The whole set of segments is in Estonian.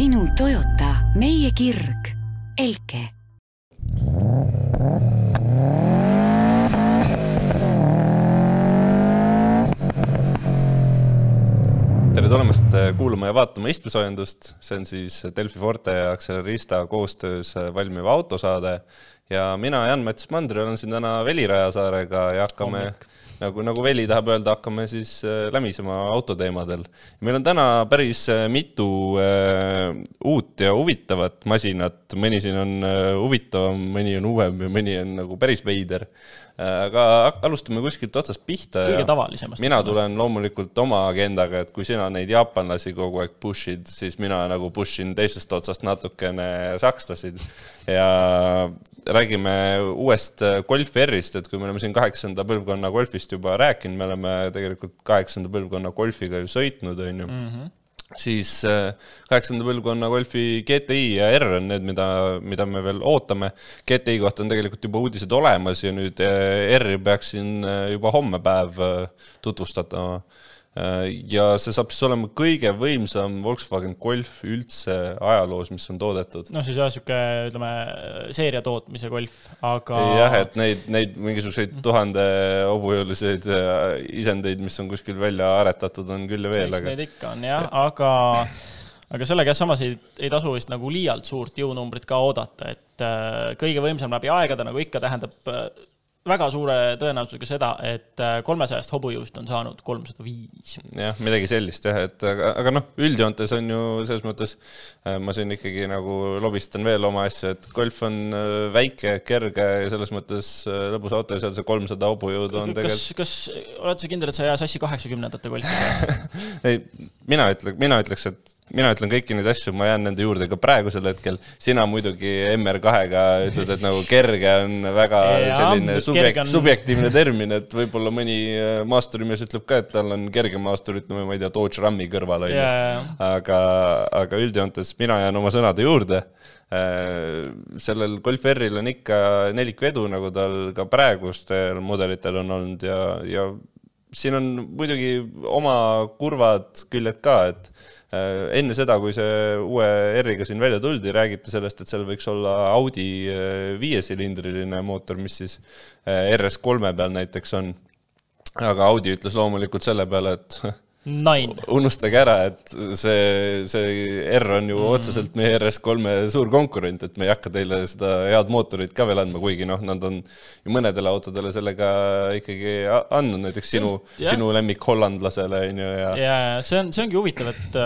sinu Toyota, meie kirg, Elke. Tere tulemast äh, kuulama ja vaatama istmesoojendust, see on siis Delfi Forte ja Accelerista koostöös äh, valmiv autosaade ja mina, Jan-Mats Mandri, olen siin täna Veli Rajasaarega ja hakkame Hommik. nagu, nagu Veli tahab öelda, hakkame siis äh, lämisema autoteemadel. meil on täna päris mitu äh, uut ja huvitavat masinat, mõni siin on äh, huvitavam, mõni on uuem ja mõni on nagu päris veider aga alustame kuskilt otsast pihta. kõige tavalisemast. mina tulen loomulikult oma agendaga, et kui sina neid jaapanlasi kogu aeg push'id, siis mina nagu push in teisest otsast natukene sakslasid ja räägime uuest Golf R-ist, et kui me oleme siin kaheksanda põlvkonna Golfist juba rääkinud, me oleme tegelikult kaheksanda põlvkonna Golfiga ju sõitnud, on ju mm. -hmm siis äh, kaheksanda põlvkonna Golfi GTI ja R on need, mida, mida me veel ootame. GTI kohta on tegelikult juba uudised olemas ja nüüd äh, R-i peaks siin äh, juba homme päev tutvustatama Äh, ja see saab siis olema kõige võimsam Volkswagen Golf üldse ajaloos, mis on toodetud. noh, siis jah, niisugune ütleme, seeria tootmise Golf, aga jah, et neid, neid mingisuguseid tuhande hobujõuliseid äh, isendeid, mis on kuskil välja aretatud, on küll ja veel, aga neid ikka on jah ja., aga aga sellega samas ei, ei tasu vist nagu liialt suurt jõunumbrit ka oodata, et äh, kõige võimsam läbi aegade, nagu ikka, tähendab äh, väga suure tõenäosusega seda, et äh, kolmesajast hobujõust on saanud kolmsada viis. jah, midagi sellist jah, et aga, aga noh, üldjoontes on ju selles mõttes, äh, ma siin ikkagi nagu lobistan veel oma asja, et golf on äh, väike, kerge ja selles mõttes lõbus auto ja seal see kolmsada hobujõudu on tegelikult. kas, kas oled sa kindel, et sa ei aja sassi kaheksakümnendate golfi ei, mina ütlen, mina ütleks, et mina ütlen kõiki neid asju, ma jään nende juurde ka praegusel hetkel. sina muidugi MR2-ga ütled, et nagu kerge on väga ja, selline subjekt, on... subjektiivne termin, et võib-olla mõni äh, maasturimees ütleb ka, et tal on kerge maastur, ütleme, ma ei tea, Dodge Rami kõrval on ju. aga, aga üldjoontes mina jään oma sõnade juurde äh, sellel Golf R-il on ikka neliku edu, nagu tal ka praegustel mudelitel on olnud ja, ja siin on muidugi oma kurvad küljed ka, et Äh, enne seda, kui see uue R-iga siin välja tuldi, räägiti sellest, et seal võiks olla Audi äh, viiesilindriline mootor, mis siis äh, RS3 peal näiteks on. aga Audi ütles loomulikult selle peale, et. unustage ära, et see, see R on ju mm. otseselt meie RS3-e suur konkurent, et me ei hakka teile seda head mootorit ka veel andma, kuigi noh, nad on ju mõnedele autodele sellega ikkagi andnud, näiteks sinu, sinu lemmik hollandlasele on ju ja. ja, ja see on, see ongi huvitav, et,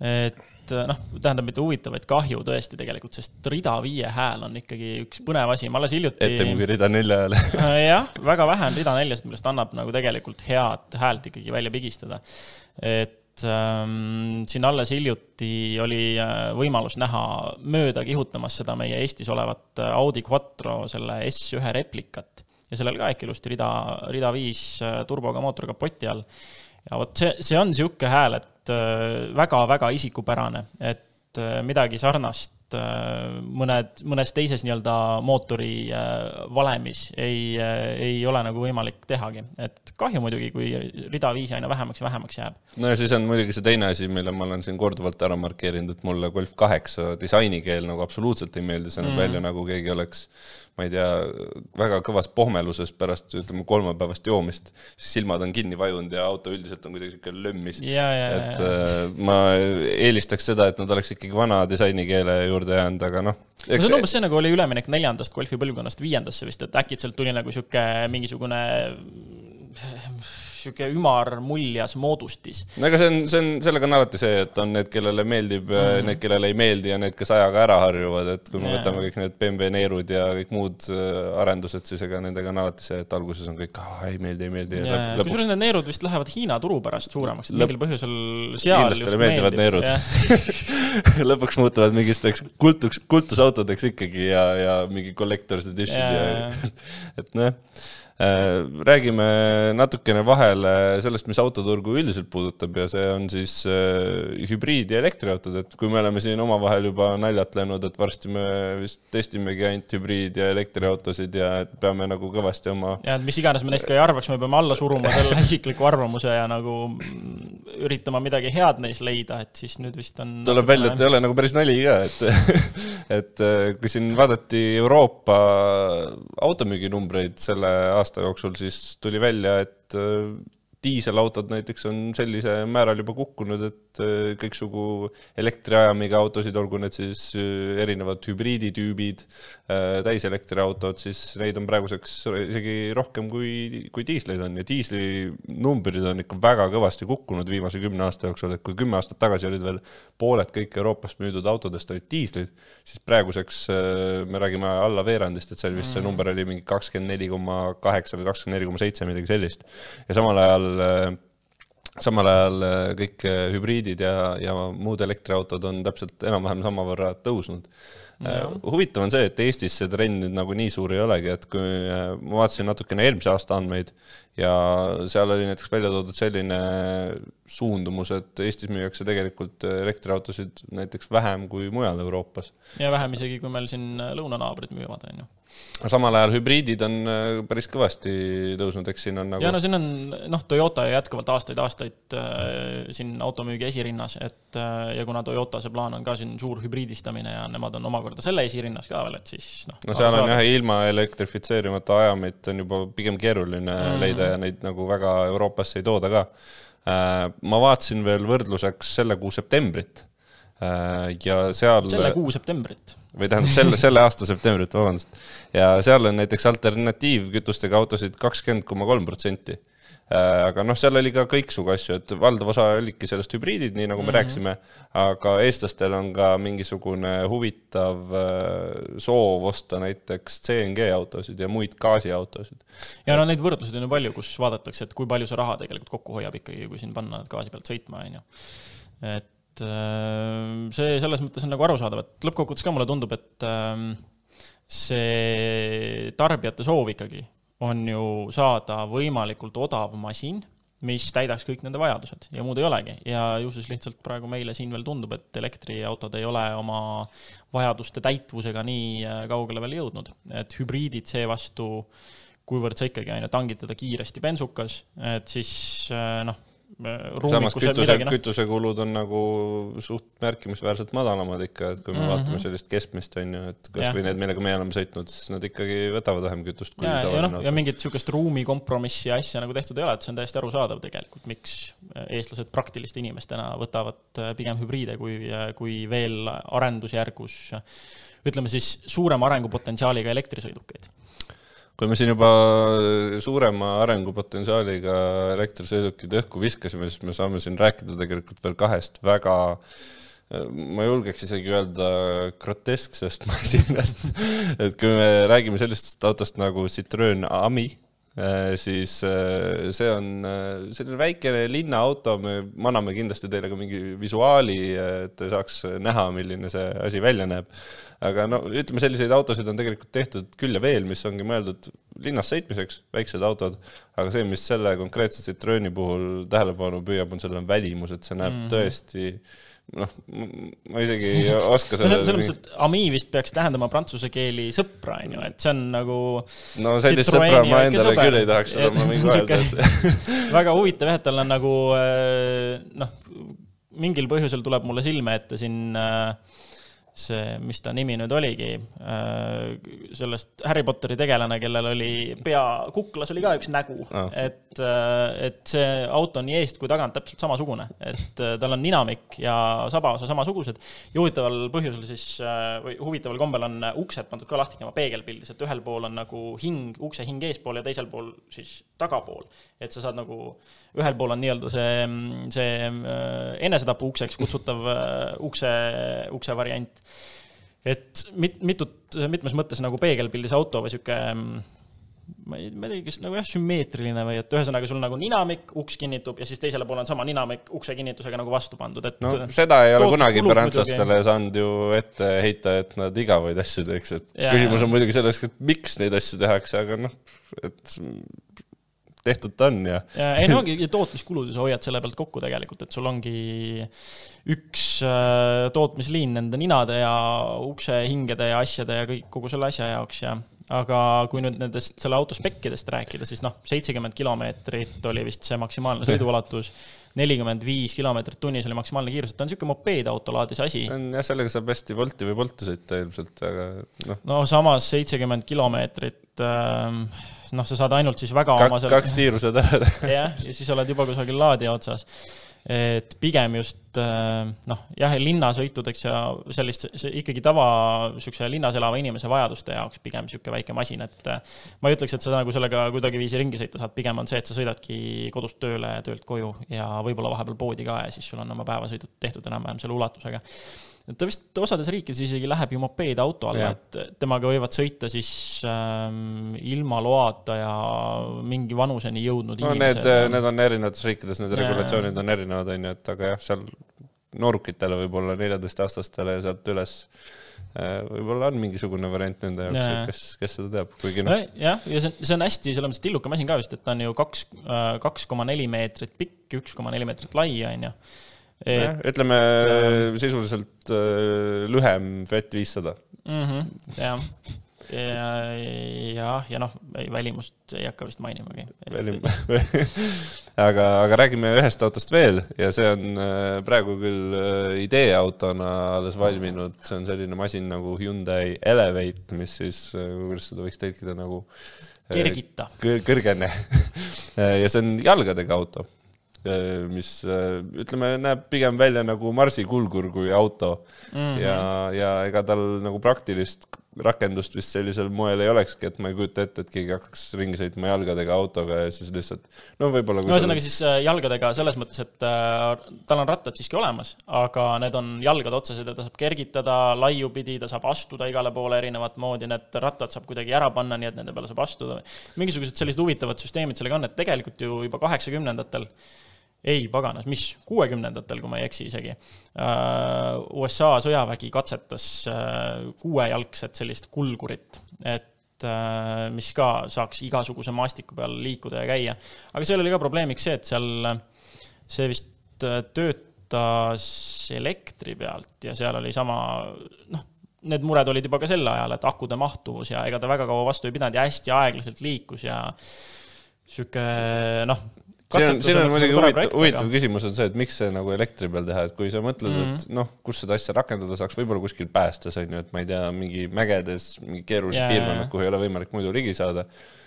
et et eh, noh, tähendab mitte huvitav, vaid kahju tõesti tegelikult, sest rida viie hääl on ikkagi üks põnev asi, ma alles hiljuti. ette kui rida nelja hääl äh, jah, väga vähe on rida neljast, millest annab nagu tegelikult head häält ikkagi välja pigistada. et ähm, siin alles hiljuti oli äh, võimalus näha mööda kihutamas seda meie Eestis olevat äh, Audi Quattro selle S1 replikat ja sellel ka äkki ilusti rida, rida viis turboga mootor kapoti all. Ja vot see, see on niisugune hääl, et väga-väga äh, isikupärane, et äh, midagi sarnast äh, mõned, mõnes teises nii-öelda mootori valemis ei, ei ole nagu võimalik tehagi. et kahju muidugi, kui rida viisi aina vähemaks ja vähemaks jääb. no ja siis on muidugi see teine asi, mille ma olen siin korduvalt ära markeerinud, et mulle Golf kaheksa disainikeel nagu absoluutselt ei meeldi, see näeb mm. välja nagu keegi oleks ma ei tea, väga kõvas pohmeluses pärast ütleme kolmapäevast joomist, siis silmad on kinni vajunud ja auto üldiselt on kuidagi sihuke lömmis. et. Äh, ma eelistaks seda, et nad oleks ikkagi vana disainikeele juurde jäänud, aga noh. no see on umbes see, nagu oli üleminek neljandast golfi põlvkonnast viiendasse vist, et äkitselt tuli nagu sihuke mingisugune niisugune ümar muljas moodustis. no ega see on, see on, sellega on alati see, et on need, kellele meeldib mm, -hmm. need, kellele ei meeldi ja need, kes ajaga ära harjuvad, et kui me yeah. võtame kõik need BMW Neerud ja kõik muud äh, arendused, siis ega nendega on alati see, et alguses on kõik, ei meeldi, ei meeldi yeah.. Lõpuks... kusjuures need Neerud vist lähevad Hiina turu pärast suuremaks, et mingil põhjusel seal hiinlastele meeldivad Neerud lõpuks muutuvad mingiteks kultuks, kultusautodeks ikkagi ja, ja mingi collector's edition yeah. ja et noh Äh, räägime natukene vahele sellest, mis autoturgu üldiselt puudutab ja see on siis äh, hübriid- ja elektriautod, et kui me oleme siin omavahel juba naljatlenud, et varsti me vist testimegi ainult hübriid- ja elektriautosid ja et peame nagu kõvasti oma ja mis iganes me neist ka ei arvaks, me peame alla suruma selle isikliku arvamuse ja nagu üritama midagi head neis leida, et siis nüüd vist on tuleb välja, et ei ole nagu päris nali ka, et et äh, kui siin vaadati Euroopa automüüginumbreid selle aasta aasta jooksul siis tuli välja, et äh, diiselautod näiteks on sellisel määral juba kukkunud, et äh, kõiksugu elektriajamiga autosid, olgu need siis äh, erinevad hübriiditüübid, äh, täiselektriautod, siis neid on praeguseks isegi rohkem kui, kui diisleid on ja diisli numbrid on ikka väga kõvasti kukkunud viimase kümne aasta jooksul, et kui kümme aastat tagasi olid veel pooled kõik Euroopas müüdud autodest olid diislid, siis praeguseks me räägime alla veerandist, et seal vist see mm. number oli mingi kakskümmend neli koma kaheksa või kakskümmend neli koma seitse, midagi sellist. ja samal ajal samal ajal äh, kõik äh, hübriidid ja, ja muud elektriautod on täpselt enam-vähem samavõrra tõusnud. Äh, huvitav on see, et Eestis see trend nüüd nagu nii suur ei olegi, et kui ma vaatasin natukene eelmise aasta andmeid ja seal oli näiteks välja toodud selline suundumus, et Eestis müüakse tegelikult elektriautosid näiteks vähem kui mujal Euroopas. ja vähem isegi, kui meil siin lõunanaabrid müüvad, on ju samal ajal hübriidid on äh, päris kõvasti tõusnud, eks siin on nagu. ja no siin on noh, Toyota jätkuvalt aastaid-aastaid äh, siin automüügi esirinnas, et äh, ja kuna Toyota see plaan on ka siin suur hübriidistamine ja nemad on omakorda selle esirinnas ka veel, et siis noh. no seal on jah, ilma elektrifitseerimata ajamit on juba pigem keeruline mm leida ja neid nagu väga Euroopasse ei tooda ka äh,. ma vaatasin veel võrdluseks selle kuu septembrit ja seal. selle kuu septembrit või tähendab selle, selle aasta septembrit, vabandust. ja seal on näiteks alternatiivkütustega autosid kakskümmend koma kolm protsenti. Äh, aga noh, seal oli ka kõiksugu asju, et valdav osa olidki sellest hübriidid, nii nagu me mm -hmm. rääkisime, aga eestlastel on ka mingisugune huvitav äh, soov osta näiteks CNG autosid ja muid gaasiautosid. ja no neid võrdlusi on ju palju, kus vaadatakse, et kui palju see raha tegelikult kokku hoiab ikkagi, kui siin panna gaasi pealt sõitma, on ju. et et äh, see selles mõttes on nagu arusaadav, et lõppkokkuvõttes ka mulle tundub, et ähm, see tarbijate soov ikkagi on ju saada võimalikult odav masin, mis täidaks kõik nende vajadused ja muud ei olegi. ja ju siis lihtsalt praegu meile siin veel tundub, et elektriautod ei ole oma vajaduste täitvusega nii äh, kaugele veel jõudnud, et hübriidid seevastu, kuivõrd sa ikkagi, on ju, tangid teda kiiresti bensukas, et siis äh, noh samas kütuse, noh. kütusekulud on nagu suht märkimisväärselt madalamad ikka, et kui me mm -hmm. vaatame sellist keskmist, on ju, et kasvõi need, millega meie oleme sõitnud, siis nad ikkagi võtavad vähem kütust kui ja, tavaline no, auto. ja mingit niisugust ruumikompromissi asja nagu tehtud ei ole, et see on täiesti arusaadav tegelikult, miks eestlased praktiliste inimestena võtavad äh, pigem hübriide kui, äh, kui veel arendusjärgus ütleme siis suurema arengupotentsiaaliga elektrisõidukeid kui me siin juba suurema arengupotentsiaaliga elektrisõidukid õhku viskasime, siis me saame siin rääkida tegelikult veel kahest väga ma julgeks isegi öelda grotesksest masinast. et kui me räägime sellisest autost nagu Citroen Ami, siis see on selline väikene linnaauto, me anname kindlasti teile ka mingi visuaali, et saaks näha, milline see asi välja näeb aga no ütleme, selliseid autosid on tegelikult tehtud küll ja veel, mis ongi mõeldud linnas sõitmiseks, väiksed autod, aga see, mis selle konkreetse Citroeni puhul tähelepanu püüab, on selle välimus, et see näeb mm -hmm. tõesti noh, ma isegi ei oska selle selles mõttes, et ami vist peaks tähendama prantsuse keeli sõpra, on ju, et see on nagu no sellist sõpra ma endale sõber. küll ei tahaks seda ma võin kohe öelda, väga huvitav jah, et tal on nagu äh, noh, mingil põhjusel tuleb mulle silme ette siin äh, see, mis ta nimi nüüd oligi, äh, sellest Harry Potteri tegelane, kellel oli pea, kuklas oli ka üks nägu oh., et, äh, et see auto on nii eest kui tagant täpselt samasugune, et äh, tal on ninamik ja sabaosa samasugused. ja huvitaval põhjusel siis, või huvitaval kombel on uksed pandud ka lahti käima peegelpildis, et ühel pool on nagu hing, ukse hing eespool ja teisel pool siis tagapool. et sa saad nagu, ühel pool on nii-öelda see, see enesetapu ukseks kutsutav ukse, ukse variant et mit-, mitut, mitmes mõttes nagu peegelpildis auto või sihuke ma ei, ma ei tea, kas nagu jah, sümmeetriline või et ühesõnaga sul nagu ninamik, uks kinnitub ja siis teisele poole on sama ninamik ukse kinnitusega nagu vastu pandud, et. no seda ei ole kunagi prantslastele saanud ju ette heita, et nad igavaid asju teeks, et ja, küsimus on muidugi selles, et miks neid asju tehakse, aga noh, et tehtud ta on ja. ja ei no ongi tootmiskulud sa hoiad selle pealt kokku tegelikult, et sul ongi üks äh, tootmisliin nende ninade ja uksehingede ja asjade ja kõik, kogu selle asja jaoks ja aga kui nüüd nendest, selle auto spekkidest rääkida, siis noh, seitsekümmend kilomeetrit oli vist see maksimaalne sõiduulatus, nelikümmend viis kilomeetrit tunnis oli maksimaalne kiirus, et ta on niisugune mopeedauto laadis asi. see on jah, sellega saab hästi Wolti või Bolti sõita ilmselt, aga noh. no samas seitsekümmend kilomeetrit äh, noh, sa saad ainult siis väga Kak, oma selle... kaks tiiru saad ära jah, ja siis oled juba kusagil laadija otsas. Et pigem just äh, noh, jah, linnasõitudeks ja sellist, see ikkagi tava niisuguse linnas elava inimese vajaduste jaoks pigem niisugune väike masin, et äh, ma ei ütleks, et sa nagu sellega kuidagiviisi ringi sõita saad, pigem on see, et sa sõidadki kodust tööle, töölt koju ja võib-olla vahepeal poodi ka ja siis sul on oma päevasõidud tehtud enam-vähem selle ulatusega ta vist osades riikides isegi läheb ju mopeedauto alla, et temaga võivad sõita siis ähm, ilma loata ja mingi vanuseni jõudnud no inimesed. Need, need on erinevates riikides, need ja. regulatsioonid on erinevad, on ju, et aga jah, seal noorukitele võib-olla neljateistaastastele ja sealt üles äh, võib-olla on mingisugune variant nende jaoks, kes, kes seda teab, kuigi noh. jah, ja see on, see on hästi selles mõttes tilluke masin ka vist, et ta on ju kaks, äh, kaks koma neli meetrit pikk, üks koma neli meetrit lai, on ju et.... ütleme äh, sisuliselt äh, lühem Fiat viissada. -hmm, jah, ja, jah, ja noh, välimust ei hakka vist mainimagi. välim- aga, aga räägime ühest autost veel ja see on äh, praegu küll ideeautona alles valminud, see on selline masin nagu Hyundai Elevate, mis siis, kuidas seda võiks tõlkida nagu kergita. kõrgene ja see on jalgadega auto mis äh, ütleme, näeb pigem välja nagu marsikulgur kui auto mm. -hmm. ja, ja ega tal nagu praktilist rakendust vist sellisel moel ei olekski, et ma ei kujuta ette, et keegi hakkaks ringi sõitma jalgadega autoga ja siis lihtsalt no võib-olla no ühesõnaga siis äh, jalgadega selles mõttes, et äh, tal on rattad siiski olemas, aga need on jalgade otsased ja ta saab kergitada laiupidi, ta saab astuda igale poole erinevat moodi, need rattad saab kuidagi ära panna, nii et nende peale saab astuda. mingisugused sellised huvitavad süsteemid sellega on, et tegelikult ju juba kaheksakümnendatel ei, paganas, mis, kuuekümnendatel, kui ma ei eksi isegi. Äh, USA sõjavägi katsetas äh, kuuejalgset sellist kulgurit, et äh, mis ka saaks igasuguse maastiku peal liikuda ja käia. aga seal oli ka probleemiks see, et seal see vist töötas elektri pealt ja seal oli sama, noh, need mured olid juba ka sel ajal, et akude mahtuvus ja ega ta väga kaua vastu ei pidanud ja hästi aeglaselt liikus ja sihuke noh siin on, siin on muidugi huvitav, huvitav küsimus on see, et miks see nagu elektri peal teha, et kui sa mõtled mm, -hmm. et mhm. noh, kus seda asja rakendada saaks, võib-olla kuskil päästes on ju, et ma ei tea, mingi mägedes, mingi keerulised yeah, piirkonnad, kuhu ei ole võimalik muidu ligi saada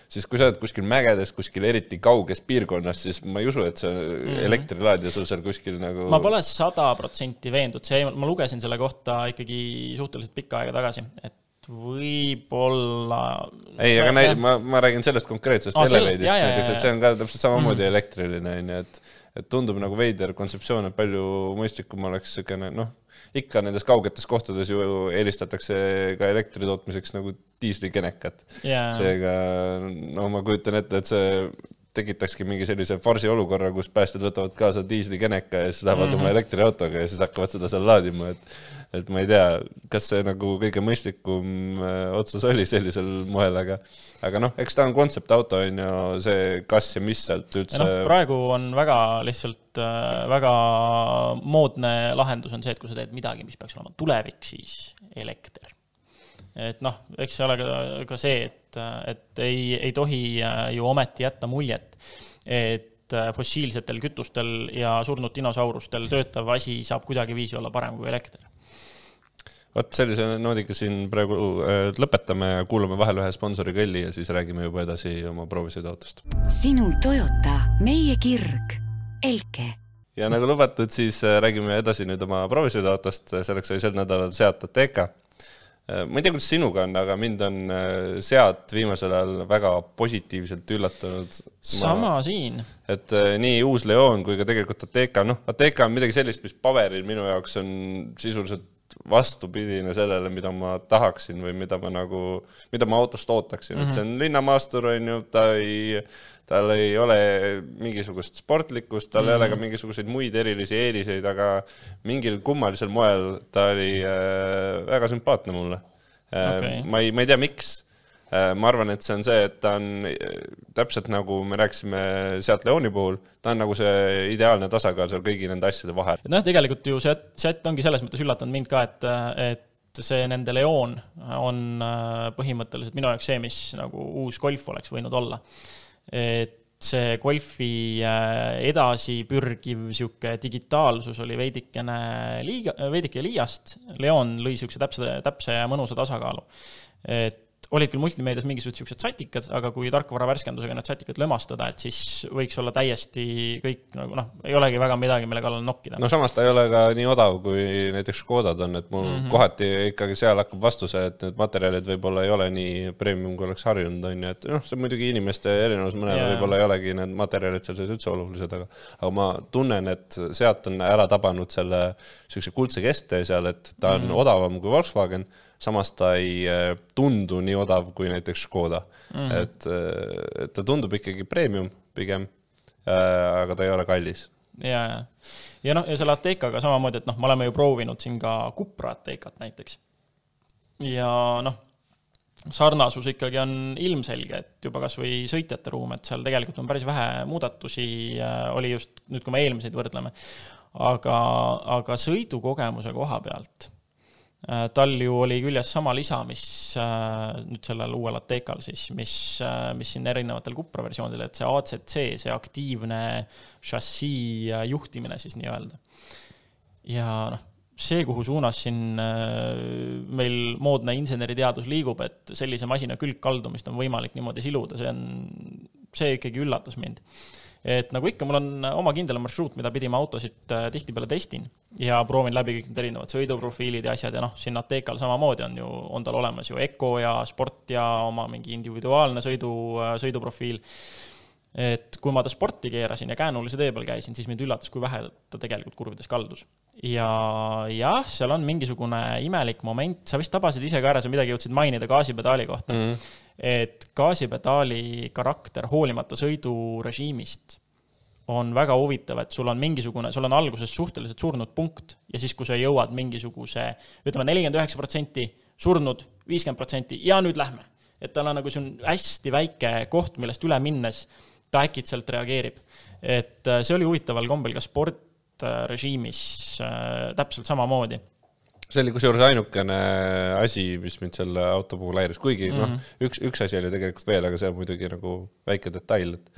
siis kui sa oled kuskil mägedes, kuskil eriti kauges piirkonnas, siis ma ei usu, et see mm -hmm. elektrilaadija sul seal kuskil nagu ma pole sada protsenti veendunud, see, ma lugesin selle kohta ikkagi suhteliselt pikka aega tagasi, et võib-olla. ei, aga näi-, ma, ma räägin sellest konkreetsest oh, Elevate'ist näiteks, et see on ka täpselt samamoodi mm. elektriline, on ju, et et tundub nagu veider kontseptsioon, et palju mõistlikum oleks niisugune noh, ikka nendes kaugetes kohtades ju eelistatakse ka elektri tootmiseks nagu diislikenekat yeah.. seega no ma kujutan ette, et see tekitakski mingi sellise farsi olukorra, kus päästjad võtavad kaasa diislikeneka ja siis lähevad mm -hmm. oma elektriautoga ja siis hakkavad seda seal laadima, et et ma ei tea, kas see nagu kõige mõistlikum äh, otsus oli sellisel moel, aga aga noh, eks ta on kontseptauto, on ju, see kas ja mis sealt üldse no, praegu on väga lihtsalt äh, väga moodne lahendus on see, et kui sa teed midagi, mis peaks olema tulevik, siis elekter. et noh, eks see ole ka, ka see, et, et ei, ei tohi äh, ju ometi jätta muljet, et fossiilsetel kütustel ja surnud dinosaurustel töötav asi saab kuidagiviisi olla parem kui elekter vot sellise noodiga siin praegu äh, lõpetame ja kuulame vahel ühe sponsori kõlli ja siis räägime juba edasi oma proovisõiduautost. sinu Toyota, meie kirg, Elke. ja nagu lubatud, siis äh, räägime edasi nüüd oma proovisõiduautost, selleks oli sel nädalal Seat Ateca. Äh, ma ei tea, kuidas sinuga on, aga mind on Seat viimasel ajal väga positiivselt üllatanud. sama ma, siin. et nii uus Leon kui ka tegelikult Ateca, noh, Ateca on midagi sellist, mis paberil minu jaoks on sisuliselt vastupidine sellele, mida ma tahaksin või mida ma nagu, mida ma autost ootaksin mm, -hmm. et see on linnamaastur, on ju, ta ei, tal ei ole mingisugust sportlikkust, tal mm -hmm. ei ole ka mhm. mingisuguseid muid erilisi eeliseid, aga mingil kummalisel moel ta oli äh, väga sümpaatne mulle äh, okay.. ma ei, ma ei tea, miks ma arvan, et see on see, et ta on äh, täpselt nagu me rääkisime Seat Leoni puhul, ta on nagu see ideaalne tasakaal seal kõigi nende asjade vahel. noh, tegelikult ju Seat, Seat ongi selles mõttes üllatanud mind ka, et, et see nende Leon on äh, põhimõtteliselt minu jaoks see, mis nagu uus Golf oleks võinud olla. et see Golfi edasi pürgiv niisugune digitaalsus oli veidikene liiga, veidike liiast, Leon lõi niisuguse täpse, täpse ja mõnusa tasakaalu. et olid küll multimeedias mingisugused siuksed satikad, aga kui tarkvara värskendusega need satikad lömastada, et siis võiks olla täiesti kõik nagu noh, ei olegi väga midagi, mille kallal nokkida. no samas ta ei ole ka nii odav, kui näiteks Škodad on, et mul mm -hmm. kohati ikkagi seal hakkab vastuse, et need materjalid võib-olla ei ole nii premium, kui oleks harjunud, on ju, et noh, see muidugi inimeste erinevus, mõnel yeah. võib-olla ei olegi need materjalid seal üldse olulised, aga aga ma tunnen, et sealt on ära tabanud selle niisuguse kuldse kesktee seal, et ta on mm -hmm. odavam kui Volkswagen samas ta ei äh, tundu nii odav kui näiteks Škoda mm. et, äh, et ta tundub ikkagi premium pigem, äh, aga ta ei ole kallis. ja, ja, ja noh, ja selle Ateekaga samamoodi, et noh, me oleme ju proovinud siin ka Cupra Ateekat näiteks. ja noh, sarnasus ikkagi on ilmselge, et juba kasvõi sõitjate ruum, et seal tegelikult on päris vähe muudatusi, oli just nüüd, kui me eelmiseid võrdleme, aga, aga sõidukogemuse koha pealt tal ju oli küljes sama lisa, mis äh, nüüd sellel uuel Atekal siis, mis, äh, mis siin erinevatel Cupra versioonidel, et see ACC, see aktiivne šassii juhtimine siis nii-öelda. ja noh, see, kuhu suunas siin meil moodne inseneriteadus liigub, et sellise masina külgkaldumist on võimalik niimoodi siluda, see on, see ikkagi üllatas mind et nagu ikka, mul on oma kindel marsruut, mida pidi ma autosid äh, tihtipeale testin ja proovin läbi kõik need erinevad sõiduprofiilid ja asjad ja noh, siin Atekal samamoodi on ju, on tal olemas ju Eco ja Sport ja oma mingi individuaalne sõidu, äh, sõiduprofiil et kui ma ta sporti keerasin ja käänulise tee peal käisin, siis mind üllatas, kui vähe ta tegelikult kurvides kaldus. ja jah, seal on mingisugune imelik moment, sa vist tabasid ise ka ära, sa midagi jõudsid mainida gaasipedaali kohta mm. -hmm. Et gaasipedaali karakter hoolimata sõidurežiimist on väga huvitav, et sul on mingisugune, sul on alguses suhteliselt surnud punkt ja siis, kui sa jõuad mingisuguse, ütleme nelikümmend üheksa protsenti surnud, viiskümmend protsenti ja nüüd lähme. et tal on nagu see on hästi väike koht, millest üle minnes ta äkitselt reageerib. et äh, see oli huvitaval kombel ka sportrežiimis äh, täpselt samamoodi see oli kusjuures ainukene asi, mis mind selle auto puhul häiris, kuigi mm -hmm. noh, mhm. üks, üks asi oli tegelikult veel, aga see on muidugi nagu väike detail, et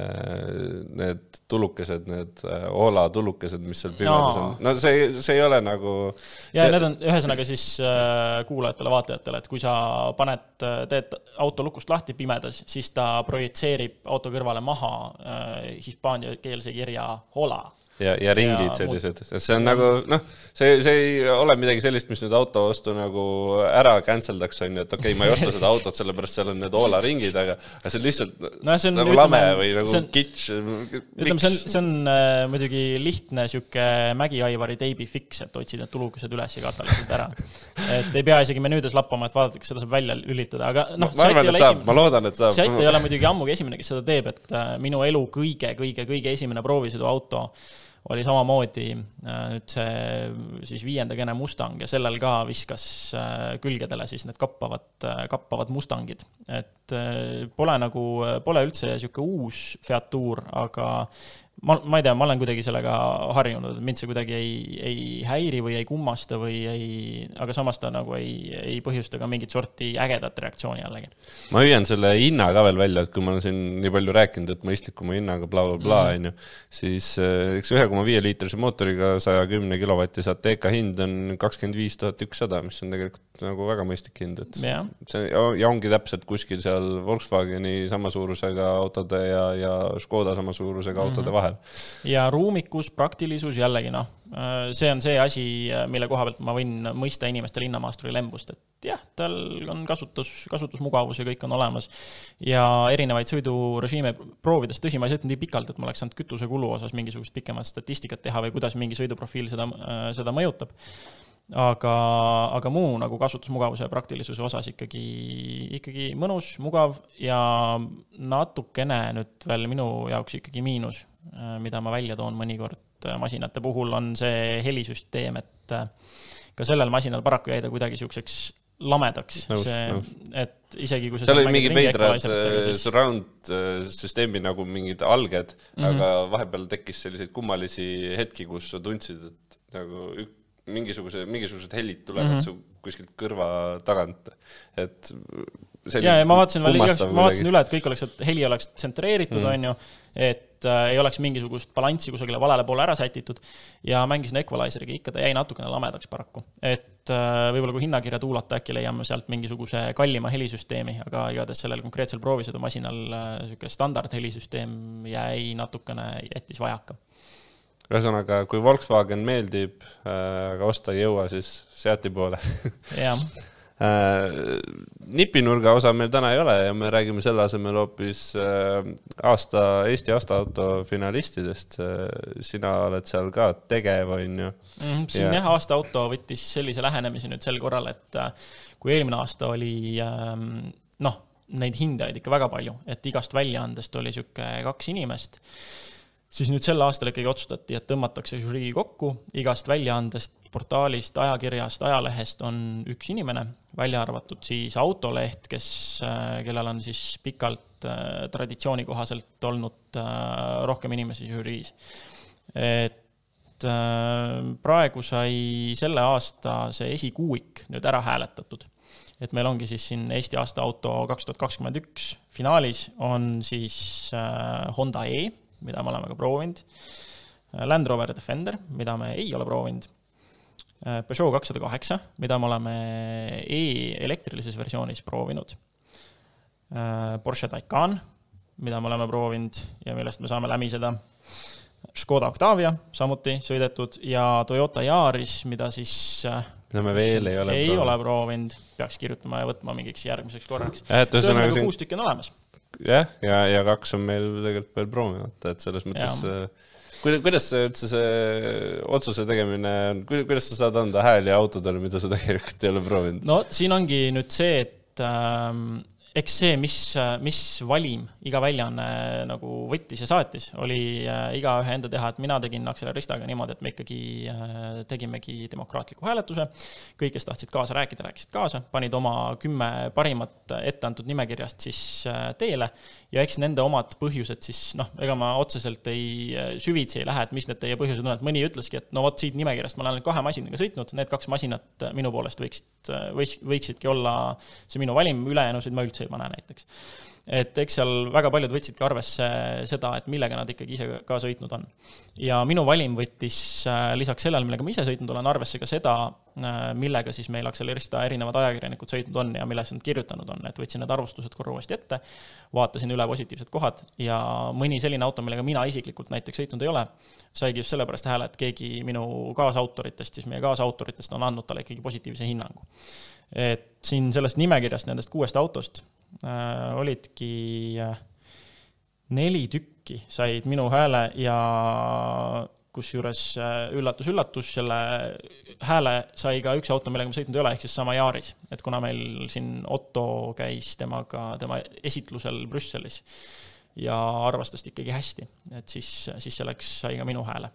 äh, need tulukesed, need Oola tulukesed, mis seal pimedas on, no see, see ei ole nagu. ja see... need on ühesõnaga siis äh, kuulajatele-vaatajatele, et kui sa paned, teed auto lukust lahti pimedas, siis ta projitseerib auto kõrvale maha äh, hispaaniakeelse kirja Hola ja, ja ringid ja sellised, see on nagu noh, see, see ei ole midagi sellist, mis nüüd auto ostu nagu ära cancel daks, on ju, et okei okay,, ma ei osta seda autot, sellepärast seal on need Oola ringid, aga see on lihtsalt no, see on, nagu ütleme, lame või nagu on, kitsch. ütleme, see on, see on äh, muidugi lihtne sihuke Mägi-Aivari teibi fix, et otsid need tulukesed üles ja kataliselt ära. et ei pea isegi menüüdes lappama, et vaadata, kas seda saab välja lülitada, aga noh. ma arvan, et saab, ma loodan, et saab. Seat ei ole muidugi ammugi esimene, kes seda teeb, et äh, minu elu kõige, kõige, kõige esimene proovisõiduauto oli samamoodi äh, nüüd see siis viienda gene Mustang ja sellel ka viskas äh, külgedele siis need kappavad, äh, kappavad Mustangid. et pole nagu, pole üldse niisugune uus featuur, aga ma, ma ei tea, ma olen kuidagi sellega harjunud, mind see kuidagi ei, ei häiri või ei kummasta või ei, aga samas ta nagu ei, ei põhjusta ka mingit sorti ägedat reaktsiooni jällegi. ma hüüan selle hinna ka veel välja, et kui ma olen siin nii palju rääkinud, et mõistlikuma hinnaga blablabla, mhm. on ju, siis eh, eks ühe koma viie liitrise mootoriga saja kümne kilovatise Ateeka hind on kakskümmend viis tuhat ükssada, mis on tegelikult nagu väga mõistlik hind, et ja. see ja ongi täpselt kuskil seal Volkswageni sama suurusega autode ja, ja Škoda sama suurusega autode mm -hmm. vahel vahel. ja ruumikus, praktilisus jällegi noh, see on see asi, mille koha pealt ma võin mõista inimeste linnamaasturi lembust, et jah, tal on kasutus, kasutusmugavus ja kõik on olemas. ja erinevaid sõidurežiime proovides, tõsi, ma ei sõitnud nii pikalt, et ma oleks saanud kütusekulu osas mingisugust pikemat statistikat teha või kuidas mingi sõiduprofiil seda, seda mõjutab aga, aga muu nagu kasutusmugavuse ja praktilisuse osas ikkagi, ikkagi mõnus, mugav ja natukene nüüd veel minu jaoks ikkagi miinus, mida ma välja toon mõnikord äh, masinate puhul, on see helisüsteem, et äh, ka sellel masinal paraku jäi ta kuidagi niisuguseks lamedaks, see, et isegi kui sa seal olid mingid veidrad siis... surround süsteemi nagu mingid alged mm, -hmm. aga vahepeal tekkis selliseid kummalisi hetki, kus sa tundsid, et nagu ük, mingisuguse, mingisugused helid tulevad mm -hmm. su kuskilt kõrva tagant, et ja, ja ma vaatasin ma vaatasin üle, et kõik oleks, et heli oleks tsentreeritud mm., on ju, et äh, ei oleks mingisugust balanssi kusagile valele poole ära sätitud ja mängisin Equalizeriga, ikka ta jäi natukene lamedaks paraku. et äh, võib-olla kui hinnakirja tuulata, äkki leiame sealt mingisuguse kallima helisüsteemi, aga igatahes sellel konkreetsel proovisõidumasinal niisugune äh, standard helisüsteem jäi natukene, jättis vajaka ühesõnaga, kui Volkswagen meeldib aga osta ei jõua, siis Seati poole jah. nipinurga osa meil täna ei ole ja me räägime selle asemel hoopis äh, aasta, Eesti aastaauto finalistidest äh,. sina oled seal ka tegev, on ju mm,. siin ja. jah, aastaauto võttis sellise lähenemise nüüd sel korral, et äh, kui eelmine aasta oli ähm, noh, neid hindajaid ikka väga palju, et igast väljaandest oli niisugune kaks inimest siis nüüd sel aastal ikkagi otsustati, et tõmmatakse žürii kokku, igast väljaandest, portaalist, ajakirjast, ajalehest on üks inimene, välja arvatud siis Autoleht, kes, äh, kellel on siis pikalt äh, traditsiooni kohaselt olnud äh, rohkem inimesi žüriis. et praegu sai selle aasta see esikuuik nüüd ära hääletatud. Et meil ongi siis siin Eesti aasta auto kaks tuhat kakskümmend üks finaalis on siis Honda E mida me oleme ka proovinud. Land Rover Defender, mida me ei ole proovinud. Peugeot kakssada kaheksa, mida me oleme e-elektrilises versioonis proovinud. Porsche Taycan, mida me oleme proovinud ja millest me saame lämiseda. Škoda Octavia samuti sõidetud ja Toyota Yaris, mida siis mida me veel ei ole ei proovinud. ole proovinud, peaks kirjutama ja võtma mingiks järgmiseks korraks. ühesõnaga siin... kuus tükki on olemas jah, ja, ja kaks on meil tegelikult veel proovimata, et selles mõttes äh, kuidas, kuidas see üldse see otsuse tegemine on, kuidas sa saad anda hääli autodele, mida sa tegelikult ei ole proovinud? no siin ongi nüüd see, et ähm, eks see, mis, mis valim iga väljaanne nagu võttis ja saatis, oli äh, igaühe enda teha, et mina tegin Acceleristaga niimoodi, et me ikkagi äh, tegimegi demokraatliku hääletuse. kõik, kes tahtsid kaasa rääkida, rääkisid kaasa, panid oma kümme parimat ette antud nimekirjast siis äh, teele ja eks nende omad põhjused siis noh, ega ma otseselt ei, süvitsi ei lähe, et mis need teie põhjused on, et mõni ütleski, et no vot siit nimekirjast ma olen kahe masinaga sõitnud, need kaks masinat minu poolest võiksid, võiks, võiksidki olla see minu valim, ülejäänusid ma üldse ei pane näiteks. et eks seal väga paljud võtsidki arvesse seda, et millega nad ikkagi ise ka sõitnud on. ja minu valim võttis äh, lisaks sellele, millega ma ise sõitnud olen, arvesse ka seda, millega siis meil Accelerista erinevad ajakirjanikud sõitnud on ja millest nad kirjutanud on, et võtsin need arvustused korra uuesti ette, vaatasin üle positiivsed kohad ja mõni selline auto, millega mina isiklikult näiteks sõitnud ei ole, saigi just sellepärast hääle, et keegi minu kaasautoritest, siis meie kaasautoritest on andnud talle ikkagi positiivse hinnangu. Et siin sellest nimekirjast, nendest kuuest autost äh, olidki äh, neli tükki said minu hääle ja kusjuures üllatus-üllatus, äh, selle hääle sai ka üks auto, millega ma sõitnud ei ole, ehk siis sama Yaris. et kuna meil siin Otto käis temaga, tema esitlusel Brüsselis ja arvas tast ikkagi hästi, et siis, siis selleks sai ka minu hääle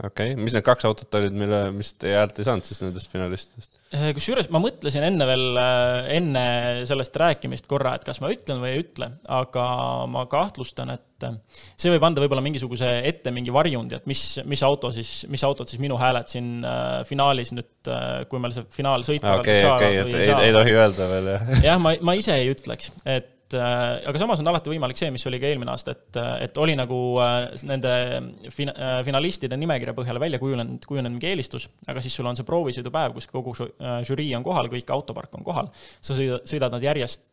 okei okay., mis need kaks autot olid, mille, mis teie häält ei saanud siis nendest finalistidest? Äh, kusjuures ma mõtlesin enne veel, äh, enne sellest rääkimist korra, et kas ma ütlen või ei ütle, aga ma kahtlustan, et äh, see võib anda võib-olla mingisuguse ette mingi varjundi, et mis, mis auto siis, mis autod siis minu hääled siin finaalis nüüd, kui meil see finaal sõit okei, okei, et ei, ei tohi öelda veel, jah? jah, ma, ma ise ei ütleks, et et äh, aga samas on alati võimalik see, mis oli ka eelmine aasta, et, et oli nagu äh, nende fin-, äh, finalistide nimekirja põhjal välja kujunenud, kujunenud mingi eelistus, aga siis sul on see proovisõidupäev, kus kogu žürii on kohal, kõik autopark on kohal, sa sõidad, sõidad nad järjest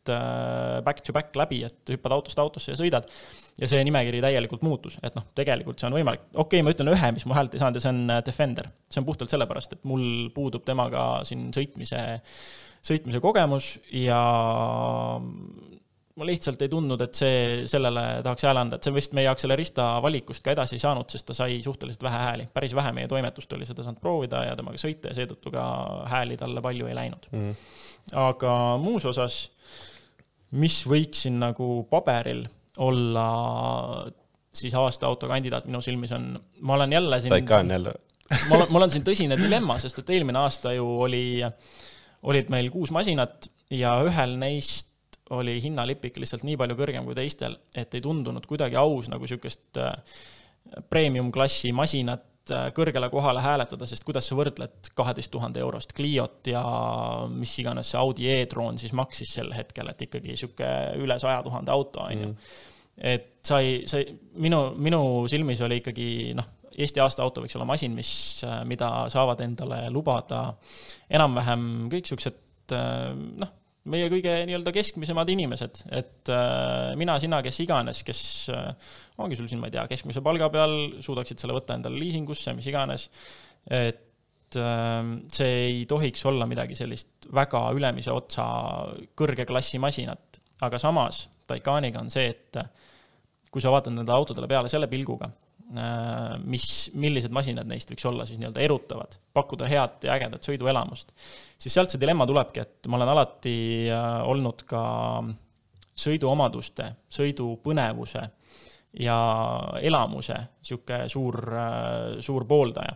back to back läbi, et hüppad autost autosse ja sõidad, ja see nimekiri täielikult muutus, et noh, tegelikult see on võimalik, okei okay,, ma ütlen ühe, mis mu häält ei saanud ja see on Defender. see on puhtalt sellepärast, et mul puudub temaga siin sõitmise, sõitmise kogemus ja lihtsalt ei tundnud, et see, sellele tahaks hääle anda, et see vist meie akselerista valikust ka edasi ei saanud, sest ta sai suhteliselt vähe hääli. päris vähe meie toimetust oli seda saanud proovida ja temaga sõita ja seetõttu ka hääli talle palju ei läinud mm. -hmm. aga muus osas, mis võiks siin nagu paberil olla siis aasta autokandidaat minu silmis on, ma olen jälle siin. Taycan jälle mul on, mul on siin tõsine dilemma, sest et eelmine aasta ju oli, olid meil kuus masinat ja ühel neist oli hinnalipik lihtsalt nii palju kõrgem kui teistel, et ei tundunud kuidagi aus nagu niisugust äh, premium-klassi masinat äh, kõrgele kohale hääletada, sest kuidas sa võrdled kaheteist tuhande eurost Cliot ja mis iganes see Audi e-tron siis maksis sel hetkel, et ikkagi niisugune üle saja tuhande auto, on ju. Et sa ei, sa ei, minu, minu silmis oli ikkagi noh, Eesti aasta auto võiks olla masin, mis, äh, mida saavad endale lubada enam-vähem kõik siuksed noh, meie kõige nii-öelda keskmisemad inimesed, et äh, mina, sina, kes iganes, kes äh, ongi sul siin, ma ei tea, keskmise palga peal, suudaksid selle võtta endale liisingusse, mis iganes, et äh, see ei tohiks olla midagi sellist väga ülemise otsa kõrge klassi masinat, aga samas Taycaniga on see, et kui sa vaatad nendele autodele peale selle pilguga, Äh, mis, millised masinad neist võiks olla siis nii-öelda erutavad, pakkuda head ja ägedat sõiduelamust, siis sealt see dilemma tulebki, et ma olen alati äh, olnud ka sõiduomaduste, sõidupõnevuse ja elamuse niisugune suur, äh, suur pooldaja.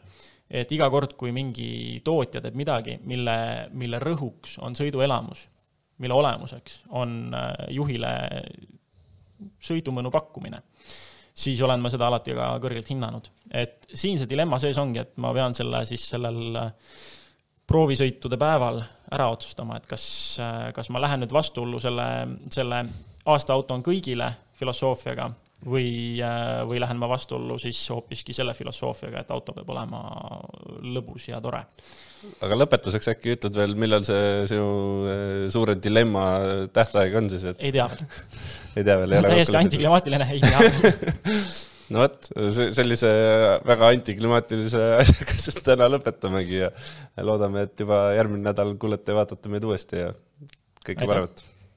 et iga kord, kui mingi tootja teeb midagi, mille, mille rõhuks on sõiduelamus, mille olemuseks on juhile sõidumõnu pakkumine siis olen ma seda alati ka kõrgelt hinnanud. et siin see dilemma sees ongi, et ma pean selle siis sellel äh, proovisõitude päeval ära otsustama, et kas, äh, kas ma lähen nüüd vastuollu selle, selle aasta auto on kõigile filosoofiaga või, äh, või lähen ma vastuollu siis hoopiski selle filosoofiaga, et auto peab olema lõbus ja tore. Aga lõpetuseks äkki ütled veel, millal see sinu suure dilemma tähtaeg on siis, et? ei tea. Veel ei tea veel, ei ole täiesti antiklimaatiline, ei tea. No vot, sellise väga antiklimaatilise asjaga siis täna lõpetamegi ja loodame, et juba järgmine nädal kuulete ja vaatate meid uuesti ja kõike paremat